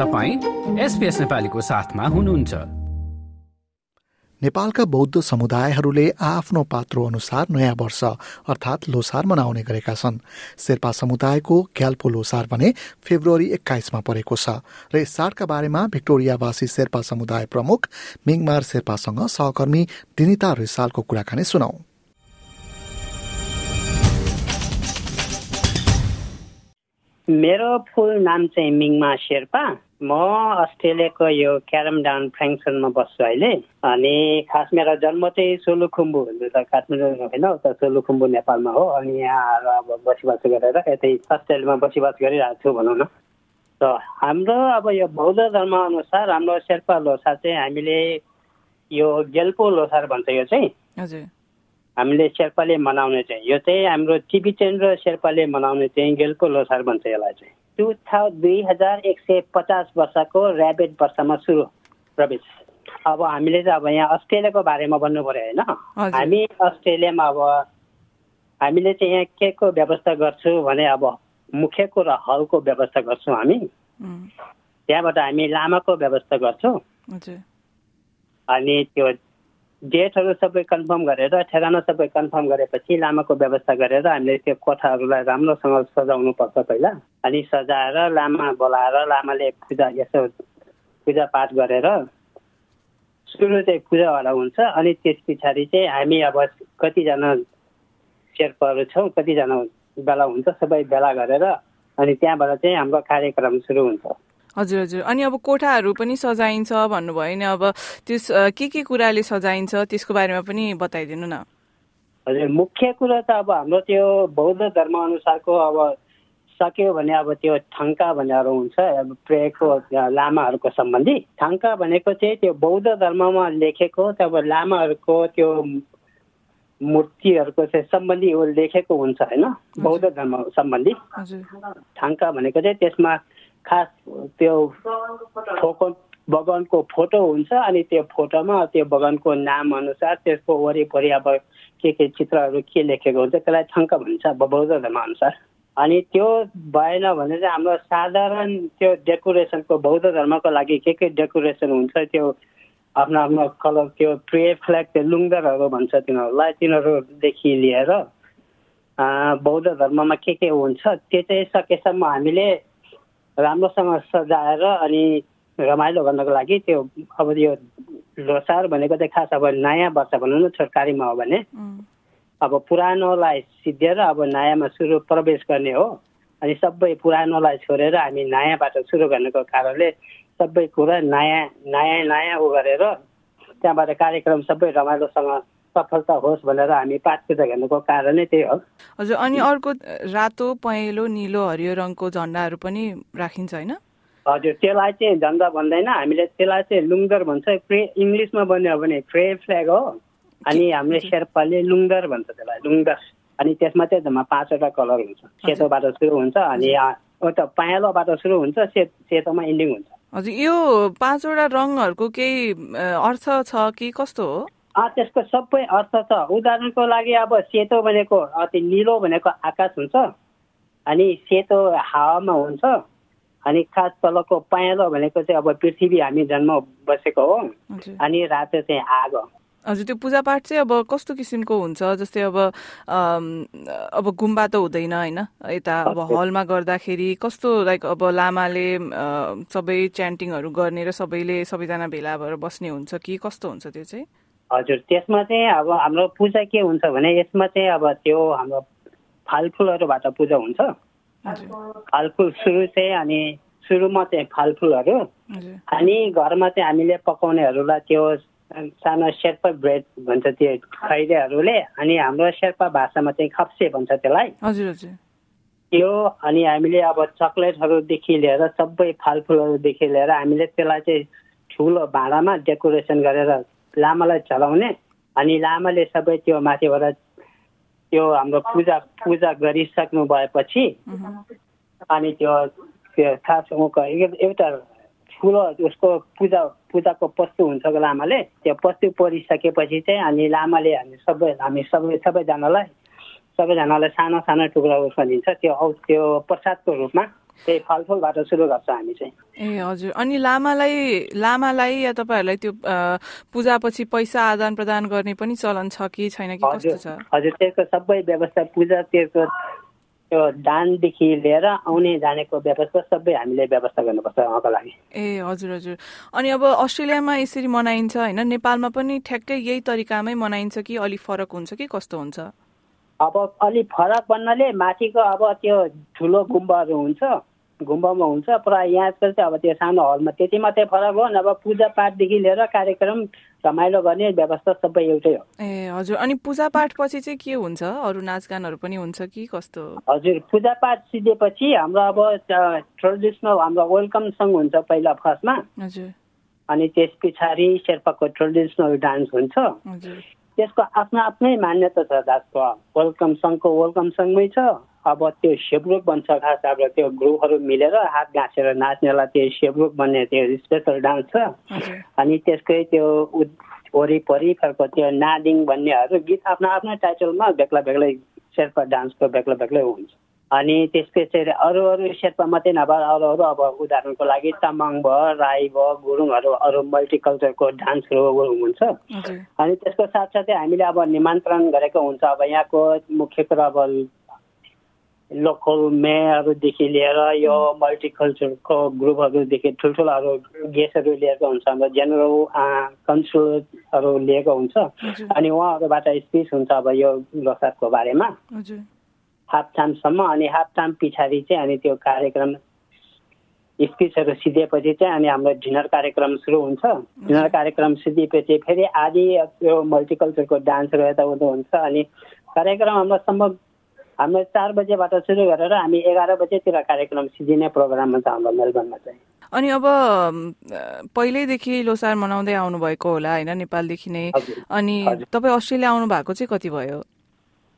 तपाईँ एसपिएस नेपालीको साथमा हुनुहुन्छ। नेपालका बौद्ध समुदायहरूले आफ्नो पात्रो अनुसार नयाँ वर्ष अर्थात् लोसार मनाउने गरेका छन्। शेर्पा समुदायको ग्याल्पो लोसार भने फेब्रुअरी एक्काइसमा परेको छ र यस चाडका बारेमा भिक्टोरियावासी शेर्पा समुदाय प्रमुख मिङमार शेर्पासँग सहकर्मी दिनिता रिसालको कुराकानी सुनाऊ मेरो फुल नाम चाहिँ मिङमा शेर्पा। म अस्ट्रेलियाको यो क्यारम डाउन फ्रेङ्सनमा बस्छु अहिले। अनि खास मेरो जन्म चाहिँ सोलुखुम्बु त काठमाडौँ होइन उता सोलुखुम्बु नेपालमा हो। अनि यहाँ आएर अब बसोबास गरेर यतै अस्ट्रेलियामा बसोबास गरिरहेको छु भनौँ न। र हाम्रो अब यो बौद्ध धर्म अनुसार हाम्रो शेर्पा लोसार चाहिँ हामीले यो गेल्पो लोसार भन्छ यो चाहिँ। हजुर। हामीले शेर्पाले मनाउने चाहिँ। यो चाहिँ हाम्रो टिबिटेन र शेर्पाले मनाउने चाहिँ गेल्पो लोसार भन्छ यसलाई चाहिँ। टु थाउ दुई हजार एक सय पचास वर्षको ऱ्याबिट वर्षमा सुरु प्रवेश। अब हामीले चाहिँ अब यहाँ अस्ट्रेलियाको बारेमा भन्नु पऱ्यो होइन। हामी अस्ट्रेलियामा अब हामीले चाहिँ यहाँ के को व्यवस्था गर्छु भने अब मुख्यको र हलको व्यवस्था गर्छौँ हामी। त्यहाँबाट हामी लामाको व्यवस्था गर्छौँ। अनि त्यो डेटहरू सबै कन्फर्म गरेर ठेगाना सबै कन्फर्म गरेपछि लामाको व्यवस्था गरेर हामीले त्यो कोठाहरूलाई राम्रोसँग सजाउनु पर्छ पहिला। अनि सजाएर लामा बोलाएर लामाले पूजा यसो पूजापाठ गरेर सुरु चाहिँ पूजावाला हुन्छ। अनि त्यस पछाडि चाहिँ हामी अब कतिजना शेर्पाहरू छौँ कतिजना बेला हुन्छ सबै भेला गरेर अनि त्यहाँबाट चाहिँ हाम्रो कार्यक्रम सुरु हुन्छ। हजुर हजुर। अनि अब कोठाहरू पनि सजाइन्छ भन्नुभयो नि अब त्यस के के कुराले सजाइन्छ त्यसको बारेमा पनि बताइदिनु न। हजुर मुख्य कुरो त अब हाम्रो त्यो बौद्ध धर्म अनुसारको अब सक्यो भने अब त्यो थङ्का भनेर हुन्छ अब प्रेयको लामाहरूको सम्बन्धी। थङ्का भनेको चाहिँ त्यो बौद्ध धर्ममा लेखेको अब लामाहरूको त्यो मूर्तिहरूको चाहिँ सम्बन्धी लेखेको हुन्छ होइन? बौद्ध धर्म सम्बन्धी। थाङ्का भनेको चाहिँ त्यसमा खास त्यो फोको भगवान्को फोटो हुन्छ अनि त्यो फोटोमा त्यो भगवान्को नाम अनुसार त्यसको वरिपरि अब के के चित्रहरू के लेखेको हुन्छ त्यसलाई थङ्का भन्छ बौद्ध धर्म अनुसार। अनि त्यो भएन भने चाहिँ हाम्रो साधारण त्यो डेकोरेसनको बौद्ध धर्मको लागि के के डेकोरेसन हुन्छ त्यो आफ्नो आफ्नो कलर त्यो प्रे फ्ल्याग त्यो लुङ्गरहरू भन्छ तिनीहरूलाई तिनीहरूदेखि लिएर बौद्ध धर्ममा के के हुन्छ त्यो चाहिँ सकेसम्म हामीले राम्रोसँग सजाएर अनि रमाइलो गर्नको लागि त्यो अब यो लोसार भनेको चाहिँ खास अब नयाँ वर्ष भनौँ न छोटकारीमा हो भने। अब पुरानोलाई सिद्धिएर अब नयाँमा सुरु प्रवेश गर्ने हो। अनि सबै पुरानोलाई छोडेर हामी नयाँबाट सुरु गर्नुको कारणले सबै कुरा नयाँ नयाँ नयाँ उ गरेर त्यहाँबाट कार्यक्रम सबै रमाइलोसँग सफलता होस् भनेर हामी पाठ पूजा गर्नुको कारण नै त्यही हो। हजुर अनि अर्को रातो पहेँलो निलो हरियो रङको झन्डाहरू पनि राखिन्छ होइन? हजुर त्यसलाई चाहिँ झन्डा भन्दैन हामीले त्यसलाई चाहिँ लुङ्गर भन्छ प्रे इङ्ग्लिसमा भन्यो भने प्रे फ्ल्याग हो। अनि हामीले शेर्पाले लुङ्गर भन्छ त्यसलाई लुङ्गर। अनि त्यसमा चाहिँ जम्मा पाँचवटा कलर हुन्छ सेतोबाट सुरु हुन्छ अनि उता पहेँलोबाट सुरु हुन्छ सेत सेतोमा इन्डिङ हुन्छ। हजुर यो पाँचवटा रङहरूको केही अर्थ छ कि कस्तो हो? त्यसको सबै अर्थ छ। उदाहरणको लागि अब सेतो भनेको अति निलो भनेको आकाश हुन्छ। अनि सेतो हावामा हुन्छ। अनि खास तलको पहेँलो भनेको चाहिँ अब पृथ्वी हामी जन्म बसेको हो। अनि रातो चाहिँ आगो। हजुर त्यो पूजापाठ चाहिँ अब कस्तो किसिमको हुन्छ? जस्तै अब अब गुम्बा त हुँदैन होइन? यता अब हलमा गर्दाखेरि कस्तो लाइक अब लामाले सबै च्यान्टिङहरू गर्ने र सबैले सबैजना भेला भएर बस्ने हुन्छ कि कस्तो हुन्छ त्यो चाहिँ? हजुर त्यसमा चाहिँ अब हाम्रो पूजा के हुन्छ भने यसमा चाहिँ अब त्यो हाम्रो फलफुलहरूबाट पूजा हुन्छ। फलफुल सुरु चाहिँ अनि सुरुमा चाहिँ फलफुलहरू। अनि घरमा चाहिँ हामीले पकाउनेहरूलाई त्यो सानो शेर्पा ब्रेड भन्छ त्यो खैरेहरूले अनि हाम्रो शेर्पा भाषामा चाहिँ खप्से भन्छ त्यसलाई। हजुर। त्यो अनि हामीले अब चक्लेटहरूदेखि लिएर सबै फलफुलहरूदेखि लिएर हामीले त्यसलाई चाहिँ ठुलो भाँडामा डेकोरेसन गरेर लामालाई चलाउने अनि लामाले सबै त्यो माथिबाट त्यो हाम्रो पूजा पूजा गरिसक्नु भएपछि अनि त्यो त्यो खास एउटा ठुलो उसको पूजा पूजाको पस्तु हुन्छ लामाले त्यो पस्तु परिसकेपछि चाहिँ अनि लामाले हामी सबै हामी सबै सबैजनालाई सबैजनालाई सानो सानो टुक्रा उसमा दिन्छ। त्यो त्यो प्रसादको रूपमा त्यही फलफुलबाट सुरु गर्छ हामी चाहिँ। ए हजुर। अनि लामालाई लामालाई या तपाईँहरूलाई त्यो पूजापछि पैसा आदान प्रदान गर्ने पनि चलन छ कि छैन कि कस्तो छ? हजुर त्यसको सबै व्यवस्था पूजा त्यसको त्यो दानदेखि लिएर आउने जानेको व्यवस्था सबै हामीले व्यवस्था गर्नुपर्छ उहाँको लागि। ए हजुर हजुर। अनि अब अस्ट्रेलियामा यसरी मनाइन्छ होइन? नेपालमा पनि ठ्याक्कै यही तरिकामै मनाइन्छ कि अलिक फरक हुन्छ कि कस्तो हुन्छ? अब अलिक फरक भन्नाले माथिको अब त्यो ठुलो गुम्बाहरू हुन्छ गुम्बामा हुन्छ प्रायः यहाँ चाहिँ अब त्यो सानो हलमा। त्यति मात्रै फरक हो नभए पूजापाठदेखि लिएर कार्यक्रम रमाइलो गर्ने व्यवस्था सबै एउटै हो। ए हजुर। अनि पूजापाठ पछि चाहिँ के हुन्छ? अरू नाचगानहरू पनि हुन्छ कि कस्तो? हजुर पूजापाठ सिधेपछि हाम्रो अब ट्रेडिसनल हाम्रो वेलकम सङ्ग हुन्छ पहिला फर्स्टमा। हजुर। अनि त्यस पछाडि शेर्पाको ट्रेडिसनल डान्स हुन्छ। त्यसको आफ्नो आफ्नै मान्यता छ दाजको। वेलकम सङ्घको वेलकम सङ्घमै छ। अब त्यो सेब्रुक बन्छ खास अब त्यो ग्रुपहरू मिलेर हात घाँसेर नाच्नेलाई त्यो सेब्रुक भन्ने त्यो स्पेसल डान्स छ। अनि त्यसकै त्यो वरिपरि खालको त्यो नादिङ भन्नेहरू गीत आफ्नो आफ्नो टाइटलमा बेग्ला बेग्लै शेर्पा डान्सको बेग्ला बेग्लै हुन्छ। अनि त्यसपछि अरू अरू शेर्पा मात्रै नभएर अरू अरू अब उदाहरणको लागि तामाङ भयो राई भयो गुरुङहरू अरू मल्टिकल्चरको डान्सहरू हुन्छ। अनि त्यसको साथसाथै हामीले अब निमन्त्रण गरेको हुन्छ। अब यहाँको मुख्य कुरा अब लोकल मेयरहरूदेखि लिएर यो मल्टिकल्चरको ग्रुपहरूदेखि ठुल्ठुलाहरू गेस्टहरू लिएको हुन्छ हाम्रो जेनरल कन्सुलरहरू लिएको हुन्छ। अनि उहाँहरूबाट स्पिच हुन्छ अब यो लोसारको बारेमा। हाफ टाइमसम्म अनि हाफ टाइम पछाडि चाहिँ अनि त्यो कार्यक्रम स्पिचहरू सिधेपछि चाहिँ अनि हाम्रो डिनर कार्यक्रम सुरु हुन्छ। डिनर कार्यक्रम सिधेपछि फेरि आदि त्यो मल्टिकल्चरको डान्सहरू यताउता हुन्छ अनि कार्यक्रम हाम्रो सम्भव हाम्रो चार बजेबाट सुरु गरेर हामी एघार बजेतिर कार्यक्रम सिजिने प्रोग्राम हुन्छ हाम्रो मेलबर्नमा चाहिँ। अनि अब पहिल्यैदेखि लोसार मनाउँदै आउनुभएको होला होइन? नेपालदेखि नै। अनि तपाईँ अस्ट्रेलिया आउनु भएको चाहिँ कति भयो?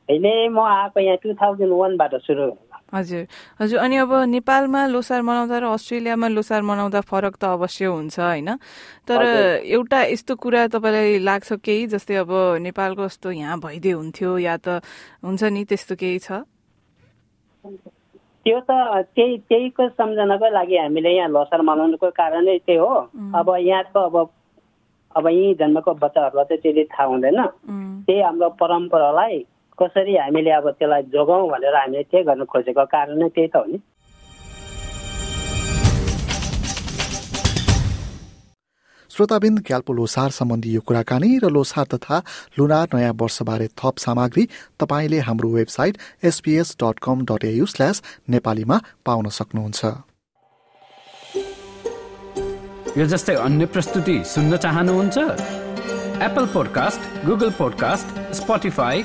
अहिले म आएको यहाँ टु थाउजन्ड वानबाट सुरु। हजुर। हजुर अनि अब नेपालमा लोसार मनाउँदा र अस्ट्रेलियामा लोसार मनाउँदा फरक त अवश्य हुन्छ होइन? तर एउटा यस्तो कुरा तपाईँलाई लाग्छ केही जस्तै अब नेपालको जस्तो यहाँ भइदियो हुन्थ्यो या त हुन्छ नि त्यस्तो केही छ? त्यो त त्यही त्यहीको सम्झनाको लागि हामीले यहाँ लोसार मनाउनुको कारणै त्यही हो। अब यहाँको अब अब यहीँ जन्मको बच्चाहरूलाई चाहिँ त्यसले थाहा हुँदैन। त्यही हाम्रो परम्परालाई कसरी हामीले अब त्यसलाई जोगाउँ भनेर हामीले त्यही गर्नु खोजेको कारण नै त्यही त हो नि। श्रोताबिन्द ग्याल्पो लोसार सम्बन्धी यो कुराकानी र लोसार तथा लुनार नयाँ वर्षबारे थप सामग्री तपाईँले हाम्रो website SBS dot com dot AU slash नेपालीमा पाउन सक्नुहुन्छ। यो जस्तै अन्य प्रस्तुति सुन्न चाहनुहुन्छ? Apple podcast Google podcast Spotify